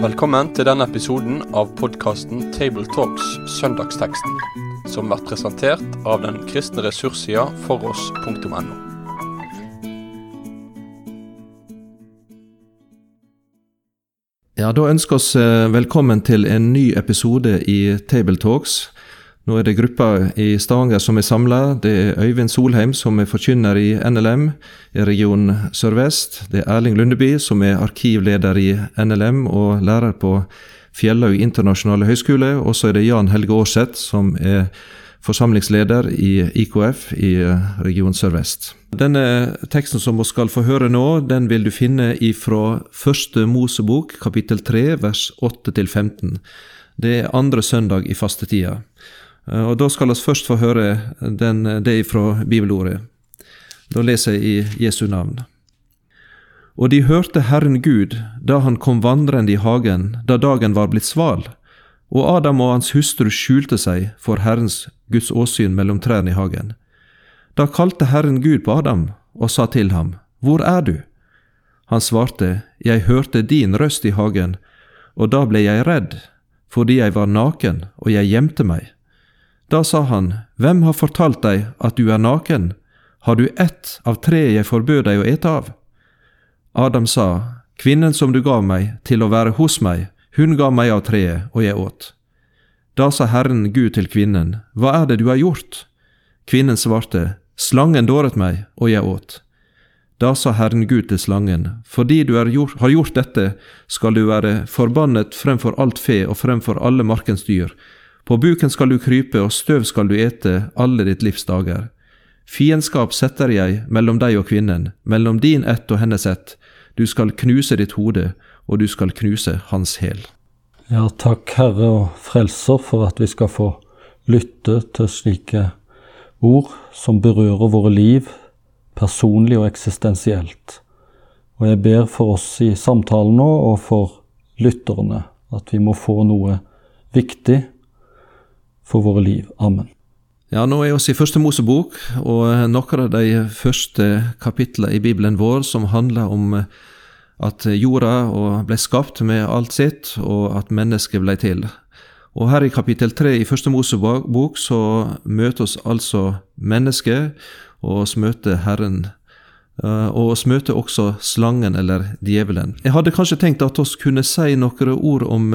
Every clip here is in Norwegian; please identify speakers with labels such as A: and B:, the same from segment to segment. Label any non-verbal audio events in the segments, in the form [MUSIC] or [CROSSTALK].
A: Velkommen til denne episoden av podkasten Tabletalks Søndagsteksten, som blir presentert av den kristne ressurssida foross.no.
B: Ja, Da ønsker oss eh, velkommen til en ny episode i Tabletalks. Nå er det gruppa i Stavanger som er samla. Det er Øyvind Solheim som er forkynner i NLM i region Sør-Vest. Det er Erling Lundeby som er arkivleder i NLM og lærer på Fjellhaug internasjonale høgskole. Og så er det Jan Helge Aarseth som er forsamlingsleder i IKF i region Sør-Vest. Denne teksten som vi skal få høre nå, den vil du finne ifra første Mosebok, kapittel 3, vers 8-15. Det er andre søndag i fastetida. Og Da skal vi først få høre den, det fra bibelordet. Da leser jeg i Jesu navn. Og de hørte Herren Gud da han kom vandrende i hagen, da dagen var blitt sval, og Adam og hans hustru skjulte seg for Herrens Guds åsyn mellom trærne i hagen. Da kalte Herren Gud på Adam og sa til ham, Hvor er du? Han svarte, Jeg hørte din røst i hagen, og da ble jeg redd, fordi jeg var naken, og jeg gjemte meg. Da sa han, Hvem har fortalt deg at du er naken? Har du ett av treet jeg forbød deg å ete av? Adam sa, Kvinnen som du gav meg til å være hos meg, hun ga meg av treet, og jeg åt. Da sa Herren Gud til kvinnen, Hva er det du har gjort? Kvinnen svarte, Slangen dåret meg, og jeg åt. Da sa Herren Gud til slangen, Fordi du har gjort dette, skal du være forbannet fremfor alt fe og fremfor alle markens dyr, på buken skal du krype, og støv skal du ete alle ditt livs dager. Fiendskap setter jeg mellom deg og kvinnen, mellom din ett og hennes ett. Du skal knuse ditt hode, og du skal knuse hans hæl.
C: Ja, takk Herre og Frelser for at vi skal få lytte til slike ord som berører våre liv, personlig og eksistensielt. Og jeg ber for oss i samtalen nå, og for lytterne, at vi må få noe viktig for våre liv. Amen.
B: Ja, Nå er vi i Første Mosebok, og noen av de første kapitlene i Bibelen vår som handler om at jorda ble skapt med alt sitt, og at mennesket ble til. Og Her i kapittel tre i Første Mosebok så møter oss altså mennesket, og oss møter Herren. Og oss møter også slangen, eller djevelen. Jeg hadde kanskje tenkt at oss kunne si noen ord om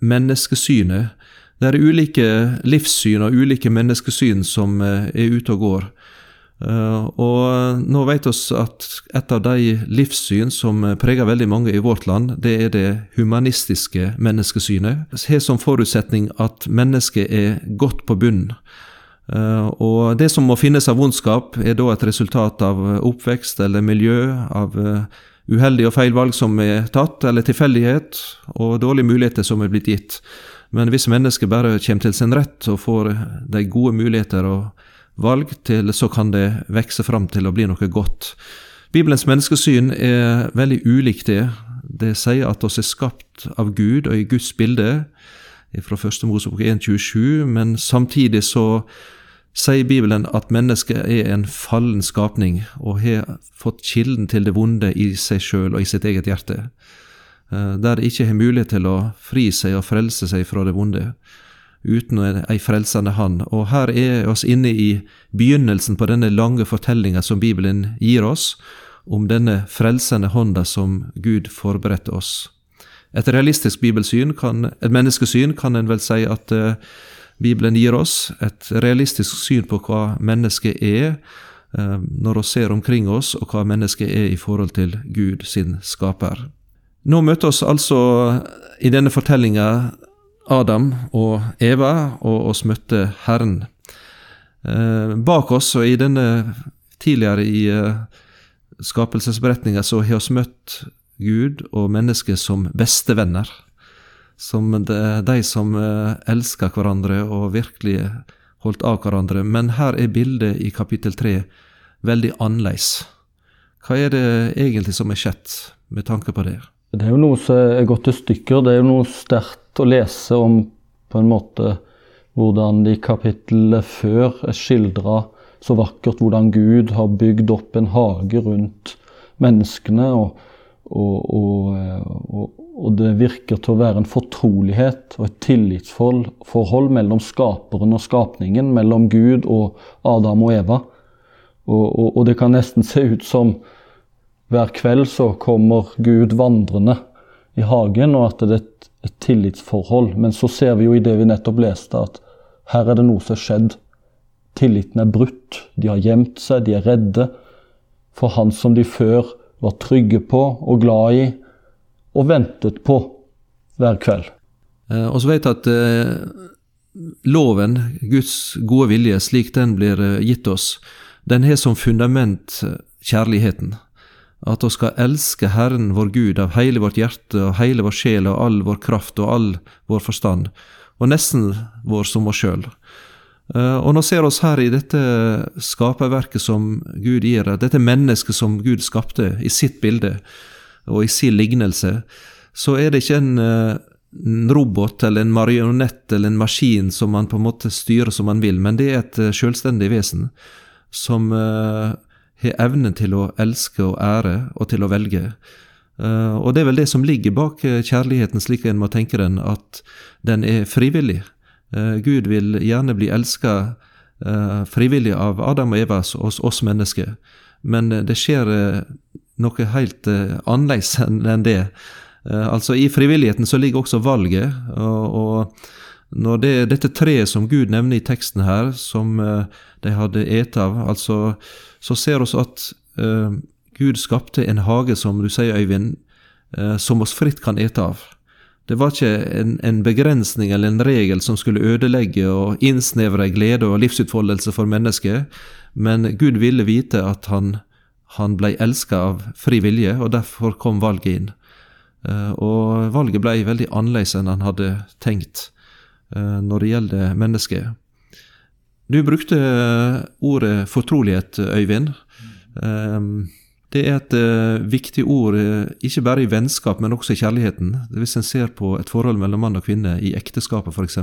B: menneskesynet det er ulike livssyn og ulike menneskesyn som eh, er ute og går. Eh, og nå vet vi at et av de livssyn som preger veldig mange i vårt land, det er det humanistiske menneskesynet. Det har som forutsetning at mennesket er godt på bunnen. Eh, og det som må finnes av vondskap, er da et resultat av oppvekst eller miljø, av uheldige og feil valg som er tatt, eller tilfeldighet, og dårlige muligheter som er blitt gitt. Men hvis mennesket bare kommer til sin rett og får de gode muligheter og valg til, så kan det vokse fram til å bli noe godt. Bibelens menneskesyn er veldig ulikt det. Det sier at oss er skapt av Gud og i Guds bilde, fra 1. Mosebok 1,27, men samtidig så sier Bibelen at mennesket er en fallen skapning og har fått kilden til det vonde i seg sjøl og i sitt eget hjerte. Eh, der de ikke har mulighet til å fri seg og frelse seg fra det vonde, uten ei frelsende hand. Og her er oss inne i begynnelsen på denne lange fortellinga som Bibelen gir oss, om denne frelsende hånda som Gud forberedte oss. Et realistisk bibelsyn, kan, et menneskesyn, kan en vel si at uh, Bibelen gir oss. Et realistisk syn på hva mennesket er, uh, når vi ser omkring oss, og hva mennesket er i forhold til Gud sin skaper. Nå møter oss altså i denne fortellinga Adam og Eva, og oss møtte Herren. Eh, bak oss, og i denne tidligere i eh, skapelsesberetninga, så har vi møtt Gud og mennesket som bestevenner. Som de, som eh, elsker hverandre og virkelig holdt av hverandre. Men her er bildet i kapittel tre veldig annerledes. Hva er det egentlig som er skjedd, med tanke på det?
C: Det er jo noe som er gått til stykker. Det er jo noe sterkt å lese om på en måte hvordan de kapitlene før er skildra så vakkert hvordan Gud har bygd opp en hage rundt menneskene. og, og, og, og det virker til å være en fortrolighet og et tillitsforhold mellom skaperen og skapningen, mellom Gud og Adam og Eva. Og, det kan nesten se ut som hver kveld så kommer Gud vandrende i hagen, og at det er et, et tillitsforhold. Men så ser vi jo i det vi nettopp leste, at her er det noe som er skjedd. Tilliten er brutt. De har gjemt seg, de er redde for han som de før var trygge på og glad i og ventet på hver kveld.
B: Eh, og så vet jeg at eh, loven, Guds gode vilje, slik den blir eh, gitt oss, den har som fundament kjærligheten. At vi skal elske Herren vår Gud av hele vårt hjerte og hele vår sjel og all vår kraft og all vår forstand, og nesten vår som oss sjøl. Eh, og nå ser oss her i dette skaperverket som Gud gir, dette mennesket som Gud skapte i sitt bilde og i sin lignelse, så er det ikke en, eh, en robot eller en marionett eller en maskin som man på en måte styrer som man vil, men det er et eh, selvstendig vesen som har evnen til å elske og ære og til å velge. Og det er vel det som ligger bak kjærligheten, slik en må tenke den, at den er frivillig. Eh, Gud vil gjerne bli elska eh, frivillig av Adam og Eva, oss, oss mennesker, men eh, det skjer noe helt annerledes [LAUGHS] enn det. Altså I frivilligheten så ligger også valget. og, og når det, dette treet som Gud nevner i teksten her, som de hadde et av, altså, så ser vi at uh, Gud skapte en hage, som du sier, Øyvind, uh, som oss fritt kan ete av. Det var ikke en, en, begrensning eller en regel som skulle ødelegge og innsnevre glede og livsutfoldelse for mennesket, men Gud ville vite at han, han ble elska av fri vilje, og derfor kom valget inn. Uh, og valget ble veldig annerledes enn han hadde tenkt eh, når det gjelder mennesket. Du brukte ordet fortrolighet, Øyvind. Mm. Det er et viktig ord, ikke bare i vennskap, men også i kjærligheten. Hvis en ser på et forhold mellom mann og kvinne i ekteskapet, f.eks.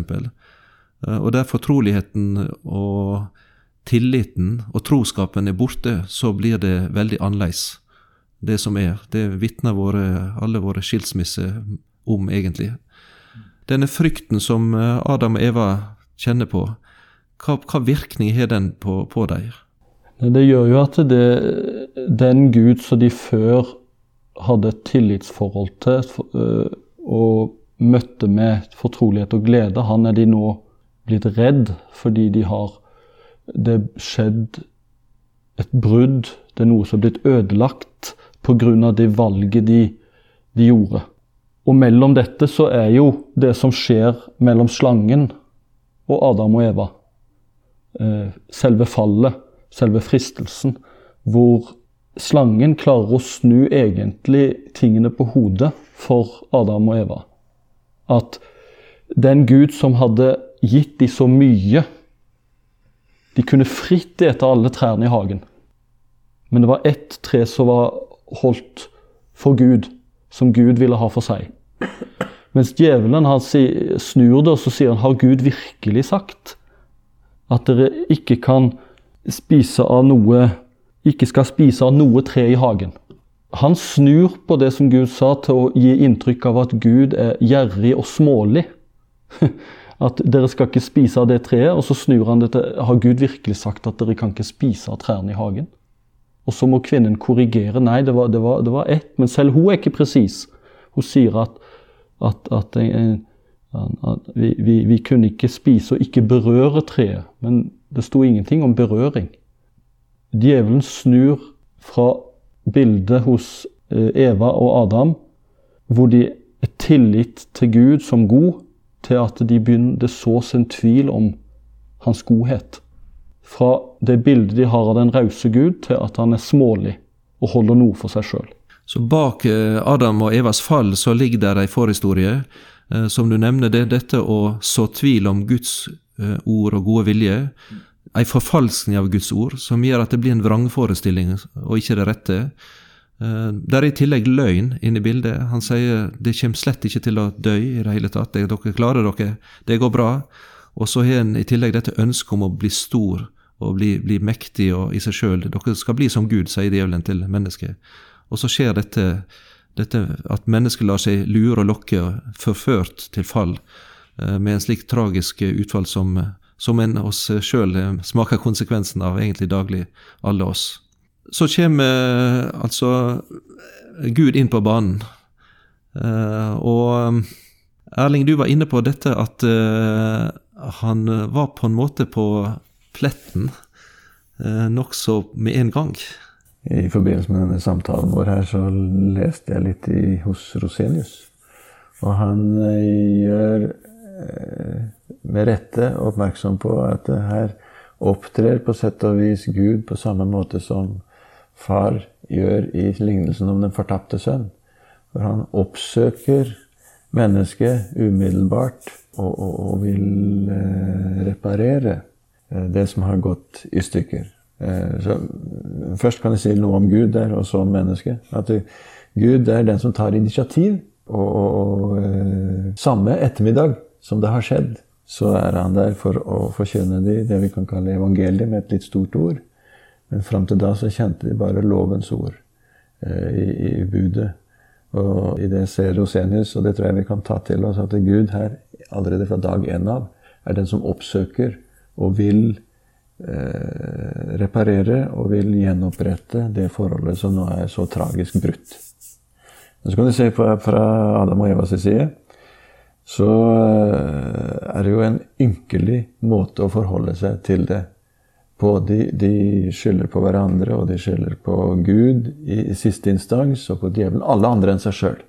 B: Og der fortroligheten og tilliten og troskapen er borte, så blir det veldig annerledes, det som er. Det vitner alle våre skilsmisser om, egentlig. Denne frykten som Adam og Eva kjenner på, hva, hva virkning har den på, på dem?
C: Det gjør jo at det, den Gud som de før hadde et tillitsforhold til øh, og møtte med fortrolighet og glede, han er de nå blitt redd fordi de har Det skjedd et brudd, det er noe som er blitt ødelagt pga. det valget de, de gjorde. Og mellom dette så er jo det som skjer mellom slangen og Adam og Eva, øh, selve fallet selve fristelsen, hvor slangen klarer å snu egentlig tingene på hodet for Adam og Eva. At den Gud som hadde gitt dem så mye De kunne fritt ete alle trærne i hagen. Men det var ett tre som var holdt for Gud, som Gud ville ha for seg. Mens djevelen snur det, og så sier han har Gud virkelig sagt at dere ikke kan spise av noe Ikke skal spise av noe tre i hagen. Han snur på det som Gud sa, til å gi inntrykk av at Gud er gjerrig og smålig. [LAUGHS] At dere skal ikke spise av det treet. Og så snur han det til Har Gud virkelig sagt at dere kan ikke spise av trærne i hagen? Og så må kvinnen korrigere. Nei, det var, det var, det var ett. Men selv hun er ikke presis. Hun sier at, at, at, at vi, vi, vi, kunne ikke spise og ikke berøre treet. Men det sto ingenting om berøring. Djevelen snur fra bildet hos eh, Eva og Adam, hvor de er tillit til Gud som god, til at de begynner, det sås en tvil om hans godhet. Fra det bildet de har av den rause Gud, til at han er smålig og holder noe for seg sjøl.
B: Så bak eh, Adam og Evas fall så ligger der ei forhistorie. Eh, som du nevner, det er dette å så tvil om Guds Eh, ord og gode vilje. Ei forfalskning av Guds ord som gjør at det blir en vrangforestilling og ikke det rette. Der er i tillegg løgn inne i bildet. Han sier det kommer slett ikke til å dø i det hele tatt. Dere klarer dere, det går bra. Og så har en i tillegg dette ønsket om å bli stor og bli, bli mektig og i seg sjøl. Dere skal bli som Gud, sier djevelen til mennesket. Og så skjer dette, dette at mennesket lar seg lure og lokke forført til fall, eh, med en slik tragisk utfall som, som en oss sjøl smaker konsekvensen av egentlig daglig, alle oss. Så kommer altså Gud inn på banen. Og Erling, du var inne på dette at han var på en måte på pletten eh, nokså med en gang.
D: I forbindelse med denne samtalen vår her, så leste jeg litt i, hos Rosenius. Og han eh, gjør eh, med rette oppmerksom på at det her opptrer på sett og vis Gud på samme måte som far gjør i lignelsen om den fortapte sønn. For han oppsøker mennesket umiddelbart og, og, og vil eh, reparere det som har gått i stykker. Eh, så først kan jeg si noe om Gud der, og så om mennesket. At Gud er den som tar initiativ. Og, og, og, eh, samme ettermiddag som det har skjedd, så er han der for å forkynne de, det vi kan kalle evangeliet, med et litt stort ord. Men fram til da så kjente de bare lovens ord eh, i, i, budet. Og i det ser Rosenius, og det tror jeg vi kan ta til oss, at Gud her allerede fra dag én av er den som oppsøker og vil eh, reparere og vil gjenopprette det forholdet som nå er så tragisk brutt. Så kan du se på, fra Adam og Evas side så eh, er det jo en ynkelig måte å forholde seg til det på. De, de skylder på hverandre, og de skylder på Gud i, i siste instans, og på djevelen. Alle andre enn seg sjøl.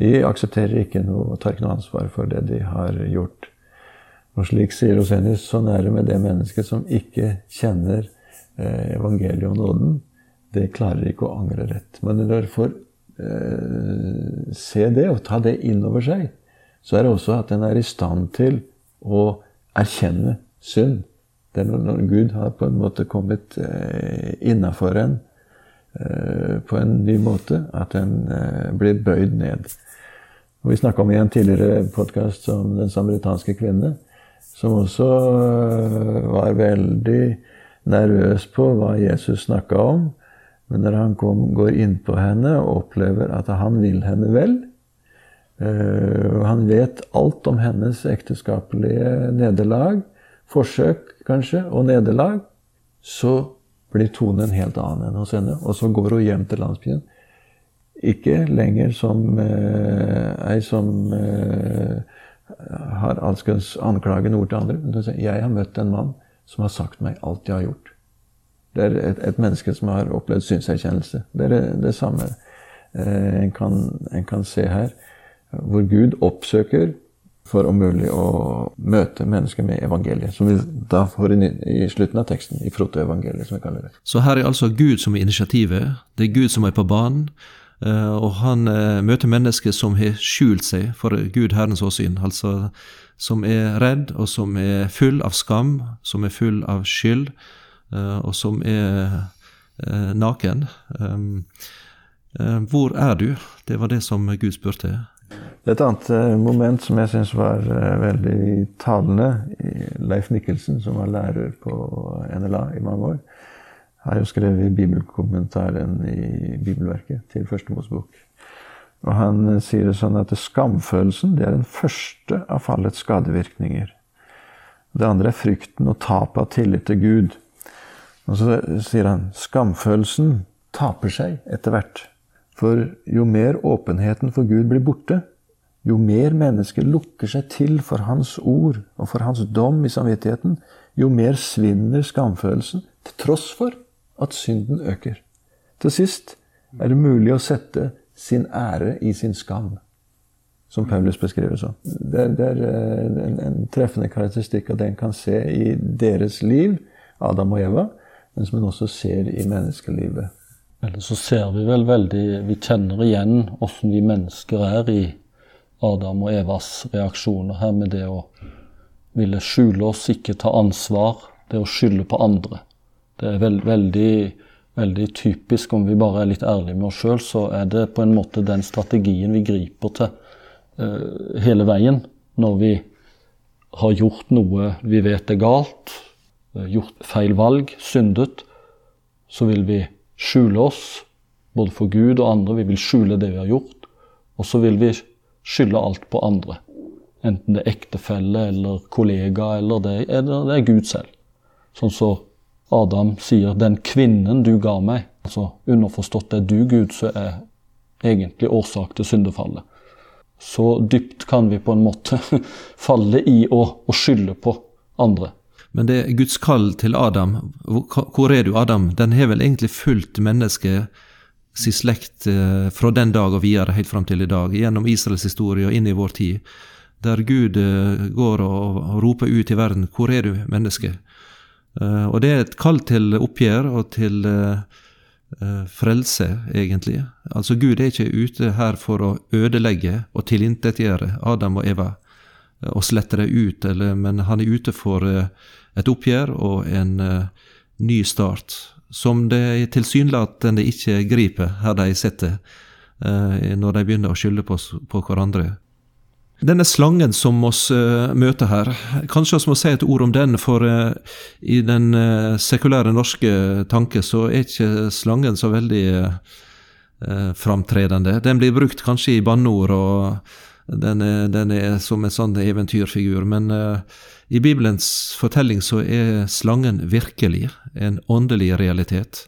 D: De aksepterer ikke noe, og tar ikke noe ansvar for det de har gjort. Og slik sier Rosenius, sånn er det med det mennesket som ikke kjenner eh, evangeliet og nåden. Det klarer ikke å angre rett. Men når dere får eh, se det og ta det inn over seg, så er det også at en er i stand til å erkjenne synd. Det er når Gud har på en måte kommet eh, innafor en eh, på en ny måte, at en eh, blir bøyd ned. Og vi snakka om i en tidligere podkast om den samaritanske kvinne som også øh, var veldig nervøs på hva Jesus snakka om. Men når han kom, går inn på henne og opplever at han vil henne vel, øh, og han vet alt om hennes ekteskapelige nederlag, forsøk kanskje, og nederlag, så blir tonen en helt annen enn hos henne. Og så går hun hjem til landsbyen. Ikke lenger som eh, som eh, har alskens anklagende ord til andre. Jeg har møtt en mann som har sagt meg alt jeg har gjort. Det er et, et menneske som har opplevd synserkjennelse. Det er det, samme eh, en, kan, en, kan, se her. Hvor Gud oppsøker for om mulig å møte mennesker med evangeliet. Som vi da får inn i slutten av teksten, i protoevangeliet, som vi kaller det.
B: Så her er altså Gud som er initiativet. Det er Gud som er på banen. Eh, og han eh, møter mennesker som har skjult seg for Gud Herrens åsyn. Altså som er redd, og som er full av skam, som er full av skyld, eh, og som er naken. Hvor er du? Det var det som Gud spurte.
D: Det er et annet moment som jeg syns var veldig talende. Leif Mikkelsen, som var lærer på NLA i mange år, har jo skrevet i bibelkommentaren i bibelverket til Første Mosebok. Og han eh, sier det sånn at skamfølelsen det er den første av fallets skadevirkninger. Det andre er frykten og tapet av tillit til Gud. Og så sier han skamfølelsen taper seg etter hvert. For jo mer åpenheten for Gud blir borte, jo mer mennesker lukker seg til for Hans ord og for Hans dom i samvittigheten, jo mer svinner skamfølelsen, til tross for at synden øker. Til sist er det mulig å sette sin ære i sin skam, som Paulus beskriver sånn. Det er, det er eh, en, en, treffende karakteristikk det en kan se i deres liv, Adam og Eva, men som en også ser i menneskelivet.
C: Eller så ser vi vel veldig Vi kjenner igjen åssen vi mennesker er i Adam og Evas reaksjoner her med det å ville skjule oss, ikke ta ansvar, det å skylde på andre. Det er veld, veldig, veldig, typisk, om vi bare er litt ærlige med oss sjøl, så er det på en måte den strategien vi griper til uh, hele veien når vi har gjort noe vi vet er galt, uh, gjort feil valg, syndet, så vil vi skjule oss, både for Gud og andre. Vi vil skjule det vi har gjort. Og så vil vi skylde alt på andre. Enten det er ektefelle eller kollega, eller det, eller det er Gud selv. Sånn som så Adam sier 'den kvinnen du ga meg'. Altså underforstått det er du, Gud, som er egentlig årsak til syndefallet. Så dypt kan vi på en måte [LAUGHS] falle i å, å skylde på andre.
B: Men det er Guds kall til Adam, hvor er du, Adam? Den har vel egentlig fulgt mennesket sin slekt eh, fra den dag og videre helt fram til i dag, gjennom Israels historie og inn i vår tid, der Gud eh, går og roper ut i verden 'Hvor er du, menneske?' Eh, og det er et kall til oppgjør og til frelse, egentlig. Altså Gud er ikke ute her for å ødelegge og tilintetgjøre Adam og Eva og slette det ut, eller, men han er ute for et oppgjør og en ny start som det tilsynelatende ikke griper her de sitter, eh, når de begynner å skylde på, på hverandre. Denne slangen som oss uh, møter her, kanskje vi må si et ord om den, for uh, i den uh, sekulære norske tanke så er ikke slangen så veldig framtredende. Den blir brukt kanskje i banneord, og den er, den er, som en sånn eventyrfigur, men i Bibelens fortelling så er slangen virkelig en åndelig realitet,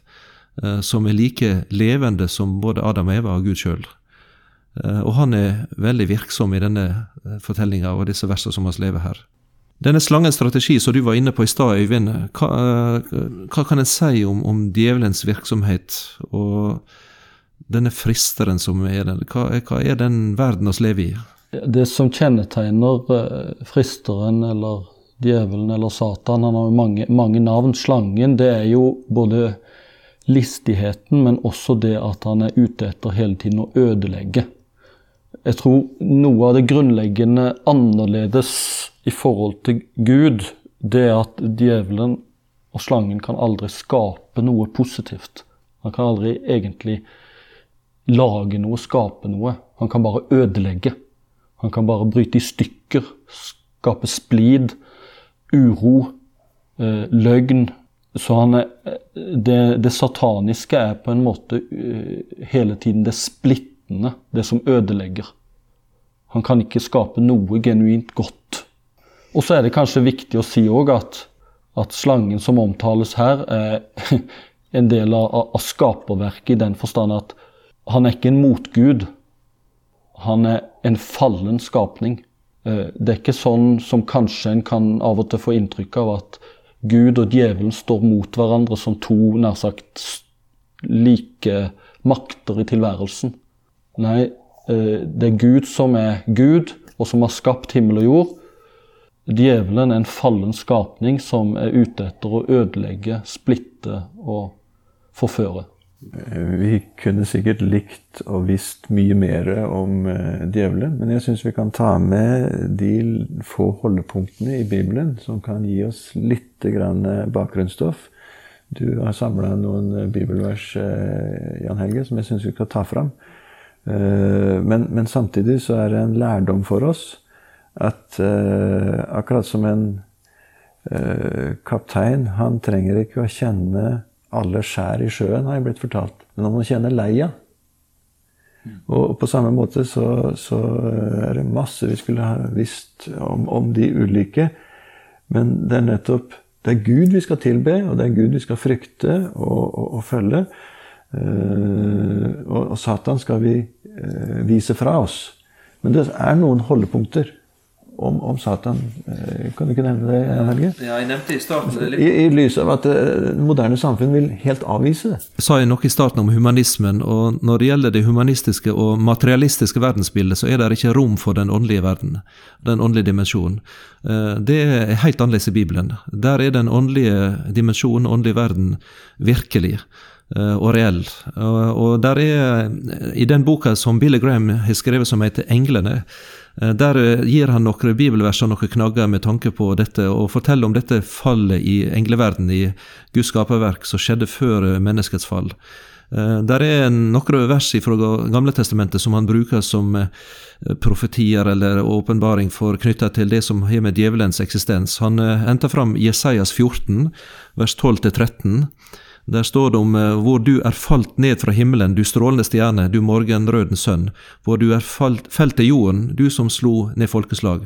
B: eh, som er like levende som både Adam og Eva og Gud sjøl. Eh, og han er veldig virksom i denne eh, fortellinga og disse versene som vi lever her. Denne slangens strategi som du var inne på i stad, Øyvind, hva, hva, kan en si om, om, djevelens virksomhet og denne fristeren som er den? Hva, hva er den verden vi lever i?
C: Det som kjennetegner fristeren eller djevelen eller Satan. Han har jo mange, mange, navn. Slangen, det er jo både listigheten, men også det at han er ute etter hele tiden å ødelegge. Jeg tror noe av det grunnleggende annerledes i forhold til Gud, det er at djevelen og slangen kan aldri skape noe positivt. Han kan aldri egentlig lage noe, skape noe. Han kan bare ødelegge. Han kan bare bryte i stykker, skape splid, uro, eh, løgn. Så er, det, det, sataniske er på en måte uh, hele tiden det splittende, det som ødelegger. Han kan ikke skape noe genuint godt. Og så er det kanskje viktig å si òg at, at, slangen som omtales her, er [LAUGHS] en del av, av skaperverket i den forstand at han er ikke en motgud. Han er en fallen skapning. Eh, det er ikke sånn som kanskje en kan av og til få inntrykk av at Gud og djevelen står mot hverandre som to nær sagt like makter i tilværelsen. Nei, eh, det er Gud som er Gud, og som har skapt himmel og jord. Djevelen er en fallen skapning som er ute etter å ødelegge, splitte og forføre.
D: Vi kunne sikkert likt og visst mye mer om uh, djevelen, men jeg syns vi kan ta med de få holdepunktene i Bibelen som kan gi oss litt eh, bakgrunnsstoff. Du har samla noen eh, bibelvers, Jan Helge, som jeg syns vi skal ta fram. Uh, men, men, samtidig så er det en lærdom for oss at akkurat som en kaptein, han trenger ikke å kjenne alle skjær i sjøen, har jeg blitt fortalt. Men han må kjenne leia. Og på samme måte så, så, er det masse vi skulle ha visst om, om, de ulike. Men det er nettopp det er Gud vi skal tilbe, og det er Gud vi skal frykte og, og, og følge. Uh, og, og, Satan skal vi uh, vise fra oss. Men det er noen holdepunkter om, om, Satan. Eh, kan du ikke nevne det, Helge?
B: Ja, jeg nevnte I starten.
D: I, I lys av at det eh, moderne samfunn vil helt avvise det.
B: Jeg sa jeg noe i starten om humanismen, og når det gjelder det humanistiske og materialistiske verdensbildet, så er det ikke rom for den åndelige verden, den åndelige dimensjonen. Eh, det er helt annerledes i Bibelen. Der er den åndelige dimensjonen, åndelige verden, virkelig og reell. Og der er, I den boka som Billy Graham har skrevet som heter 'Englene', Eh, der eh, gir han noen bibelvers og noen knagger med tanke på dette, og forteller om dette fallet i engleverden, i Guds skaperverk, som skjedde før eh, menneskets fall. Eh, der er noen vers fra Gamle Testamentet som han bruker som eh, profetier eller åpenbaring for knytta til det som har med djevelens eksistens. Han eh, henter fram Jesajas 14, vers 12-13. Der står det om hvor du er falt ned fra himmelen, du strålende stjerne, du morgenrøden sønn, hvor du er falt, felt til jorden, du som slo ned folkeslag.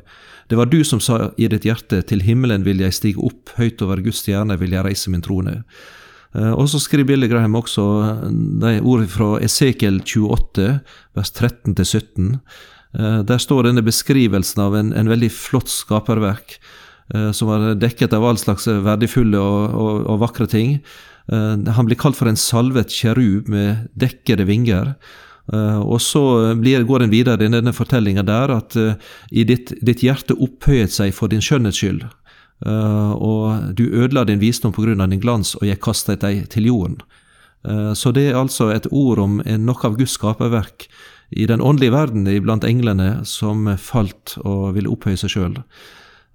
B: Det var du som sa i ditt hjerte, til himmelen vil jeg stige opp, høyt over Guds stjerne vil jeg reise min trone. Eh, og så skriver Billy Graham også eh, de ordene fra Esekiel 28, vers 13-17. Eh, der står denne beskrivelsen av en, en veldig flott skaperverk, som var dekket av all slags verdifulle og, og, og vakre ting. Han blir kalt for en salvet kjerub med dekkede vinger. Og så blir, går en videre i denne fortellinga der at i ditt, ditt hjerte opphøyet seg for din skjønnhets skyld. Og du ødela din visdom på grunn av din glans, og jeg kastet deg til jorden. Så det er altså et ord om noe av Guds skaperverk i den åndelige verden iblant englene som falt og ville opphøye seg sjøl.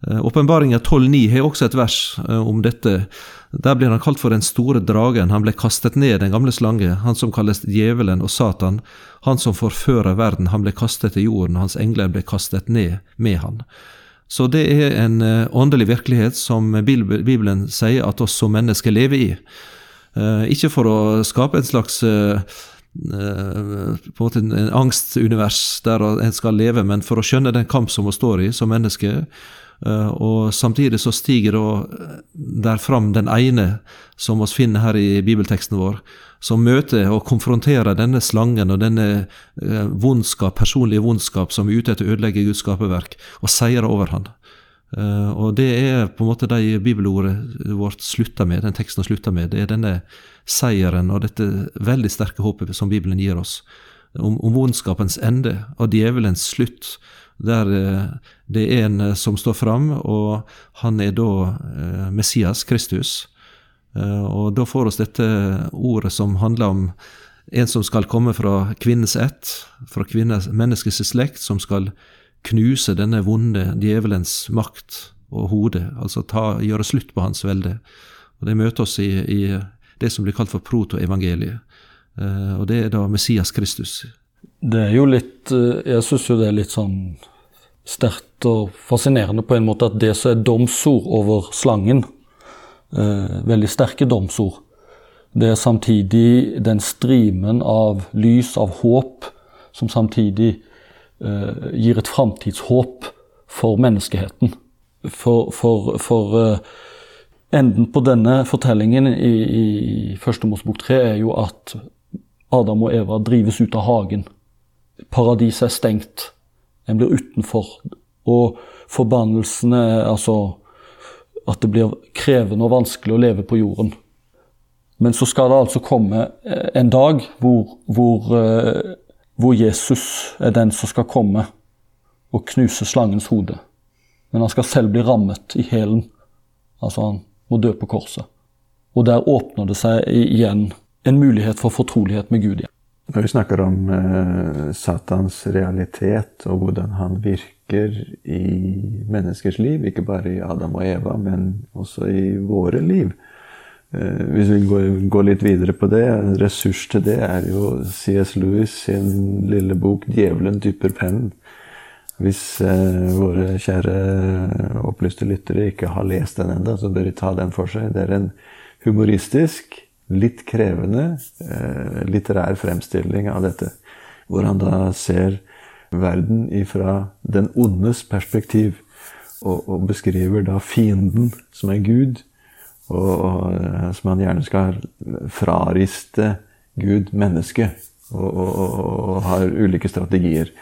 B: Uh, Åpenbaringa 12,9 har også et vers om dette. Der blir han kalt for den store dragen. Han ble kastet ned, den gamle slange, han som kalles djevelen og Satan. Han som forfører verden, han ble kastet til jorden, hans engler ble kastet ned med han. Så det er en eh, åndelig virkelighet som Bibelen sier at oss som mennesker lever i. Eh, ikke for å skape en slags eh, på en måte en angstunivers der en skal leve, men for å skjønne den kamp som vi står i som mennesker. Og samtidig så stiger der fram den ene som vi finner her i bibelteksten vår, som møter og konfronterer denne slangen og denne eh, vondskap, personlige vondskap som er ute etter å ødelegge Guds skaperverk, og seirer over han. Og Det er på en måte de bibelordet vårt slutter med, den teksten slutter med. Det er denne seieren og dette veldig sterke håpet som Bibelen gir oss, om, om vondskapens ende og djevelens slutt. Der det er en som står fram, og han er da uh, Messias, Kristus, Eh, og da får oss dette ordet som handler om en som skal komme fra kvinnens ett, fra kvinnes, menneskets slekt, som skal knuse denne vonde djevelens makt og hode, altså ta, gjøre slutt på hans velde. Og Det møter oss i, i det som blir kalt for protoevangeliet. Uh, og det er da Messias Kristus.
C: Det er jo litt eh, Jeg syns jo det er litt sånn sterkt og fascinerende på en måte at det som er domsord over slangen, eh, veldig sterke domsord. Det er samtidig den strimen av lys, av håp, som samtidig eh, gir et framtidshåp for menneskeheten. For, for, for eh, enden på denne fortellingen i, i Første Mosebok tre er jo at Adam og Eva drives ut av hagen. Paradiset er stengt. En blir utenfor. Og forbannelsene, altså at det blir krevende og vanskelig å leve på jorden. Men så skal det altså komme eh, en dag hvor, hvor, eh, hvor Jesus er den som skal komme og knuse slangens hode. Men han skal selv bli rammet i hælen. Altså, han må dø på korset. Og der åpner det seg igjen en mulighet for fortrolighet med Gud igjen.
D: Når vi snakker om eh, Satans realitet og hvordan han virker i menneskers liv, ikke bare i Adam og Eva, men også i våre liv eh, Hvis vi går, går, litt videre på det, en ressurs til det er jo C.S. Lewis sin lille bok 'Djevelen dypper pennen'. Hvis eh, våre kjære opplyste lyttere ikke har lest den ennå, så bør de ta den for seg. Det er en humoristisk litt krevende eh, litterær fremstilling av dette. Hvor han da ser verden ifra den ondes perspektiv. Og, og beskriver da fienden, som er Gud, og, og eh, som han gjerne skal frariste Gud mennesket. Og, og, har ulike strategier.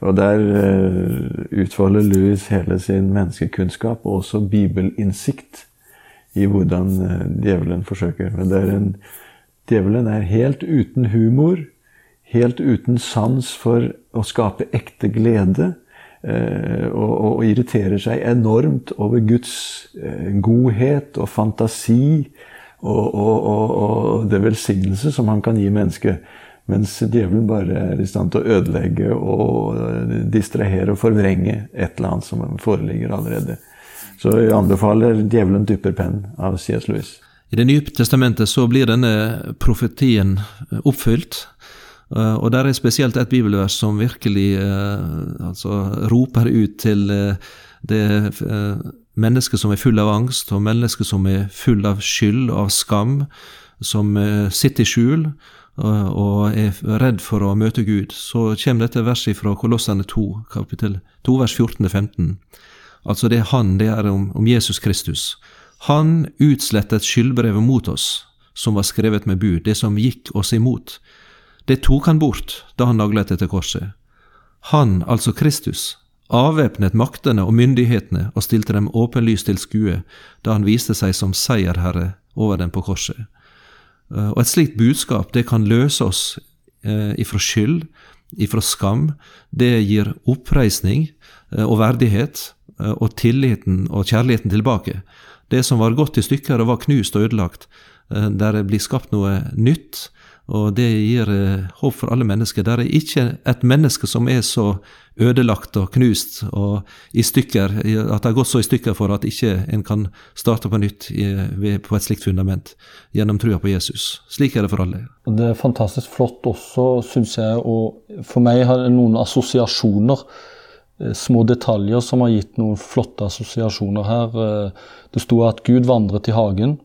D: Og der uh, utfolder Louis hele sin menneskekunnskap og også bibelinnsikt i hvordan eh, djevelen forsøker. Men er en, djevelen er helt uten humor, helt uten sans for å skape ekte glede. Og, og, og, irriterer seg enormt over Guds eh, godhet og fantasi og, og det velsignelse som han kan gi mennesket. Mens djevelen bare er i stand til å ødelegge og distrahere og forvrenge et eller annet som foreligger allerede. Så jeg anbefaler 'Djevelen dypper penn' av C.S. Lewis.
B: I Det nye testamentet så blir denne profetien oppfylt. Og der er spesielt et bibelvers som virkelig altså, roper ut til det mennesket som er full av angst, og mennesket som er full av skyld og av skam, som sitter i skjul og er redd for å møte Gud, så kommer dette verset fra Kolossene 2, kapittel 2, vers 14-15. Altså det er Han, det er om, om Jesus Kristus. Han utslettet skyldbrevet mot oss, som var skrevet med bud, det som gikk oss imot. Det tok han bort da han naglet etter korset. Han, altså Kristus, avvæpnet maktene og myndighetene og stilte dem åpenlyst til skue da han viste seg som seierherre over dem på korset. Eh, og et slikt budskap det kan løse oss eh, ifra skyld, ifra skam. Det gir oppreisning eh, og verdighet og tilliten og kjærligheten tilbake. Det som var gått i stykker og var knust og ødelagt, der det blir skapt noe nytt, og det gir eh, håp for alle mennesker. Det er ikke et menneske som er så ødelagt og knust og i stykker, at det har gått så i stykker for at ikke en kan starte på nytt på et slikt fundament gjennom trua på Jesus. Slik er det for alle.
C: Det er fantastisk flott også, syns jeg, og for meg har det noen assosiasjoner. Eh, små detaljer som har gitt noen flotte assosiasjoner her. Eh, det sto at Gud vandret i hagen.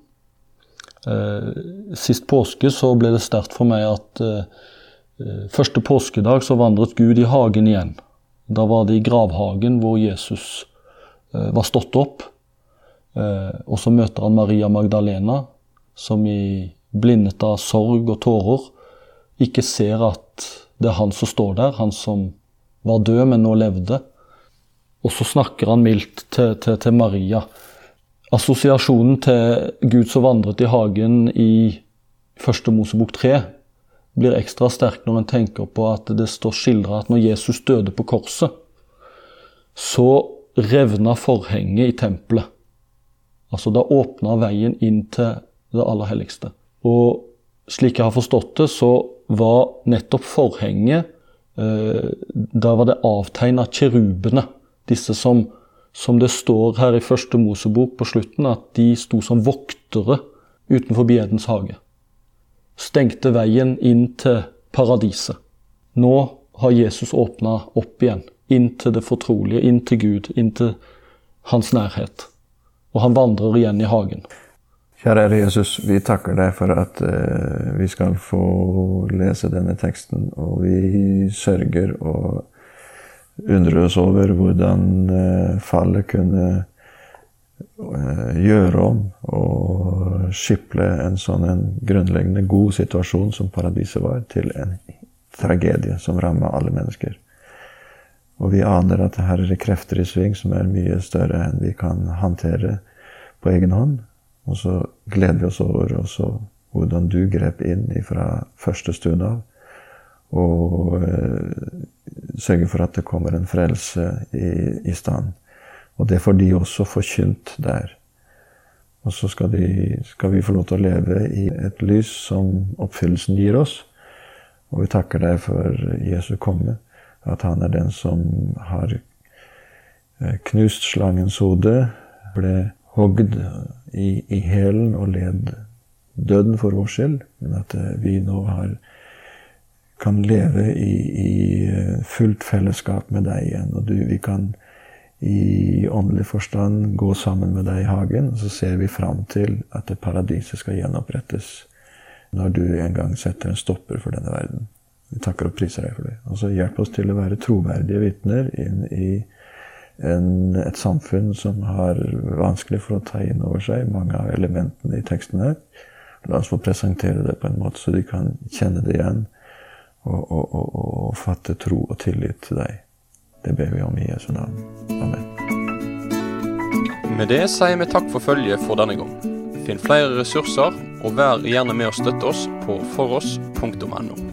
C: Eh, sist påske så ble det sterkt for meg at første påskedag så vandret Gud i hagen igjen. Da var det i gravhagen hvor Jesus var stått opp. Og så møter han Maria Magdalena, som i blindet av sorg og tårer ikke ser at det er han som står der, han som var død, men nå levde. Og så snakker han mildt til, til, til Maria. Assosiasjonen til Gud som vandret i hagen i første Mosebok 3 blir ekstra sterk når en tenker på at det står skildra at når Jesus døde på korset, så revna forhenget i tempelet. Altså da åpna veien inn til det aller helligste. Og slik jeg har forstått det, så var nettopp forhenget Da var det avtegna kirubene, disse som som det står her i første Mosebok på slutten, at de sto som voktere utenfor Edens hage. Stengte veien inn til paradiset. Nå har Jesus åpna opp igjen, inn til det fortrolige, inn til Gud, inn til hans nærhet. Og han vandrer igjen i hagen.
D: Kjære Jesus, vi takker deg for at uh, vi skal få lese denne teksten, og vi sørger og undrer oss over hvordan uh, fallet kunne uh, gjøre om og skiple en sånn en grunnleggende god situasjon som paradiset var, til en tragedie som rammer alle mennesker. Og vi aner at her er krefter i sving som er mye større enn vi kan håndtere på egen hånd. Og så gleder vi oss over også hvordan du grep inn fra første stund av. Og eh, sørge for at det kommer en frelse i, i stand. Og det får de også forkynt der. Og så skal, de, skal, vi få lov til å leve i et lys som oppfyllelsen gir oss. Og vi takker deg for Jesu komme, at han er den som har eh, knust slangens hode, ble hogd i, i hælen og led døden for vår skyld, men at eh, vi nå har kan leve i, i, eh, fullt fellesskap med deg igjen. Og du, vi kan i åndelig forstand gå sammen med deg i hagen. Og så ser vi fram til at paradiset skal gjenopprettes når du en gang setter en stopper for denne verden. Vi takker og priser deg for det. Og så hjelp oss til å være troverdige vitner inn i en, et samfunn som har vanskelig for å ta inn over seg mange av elementene i teksten her. La oss få presentere det på en måte så de kan kjenne det igjen og, og, og, og fatte tro og tillit til deg. Det ber vi om i Jesu navn. Amen.
A: Med det sier vi takk for følget for denne gang. Finn flere ressurser, og vær gjerne med å støtte oss på foross.no.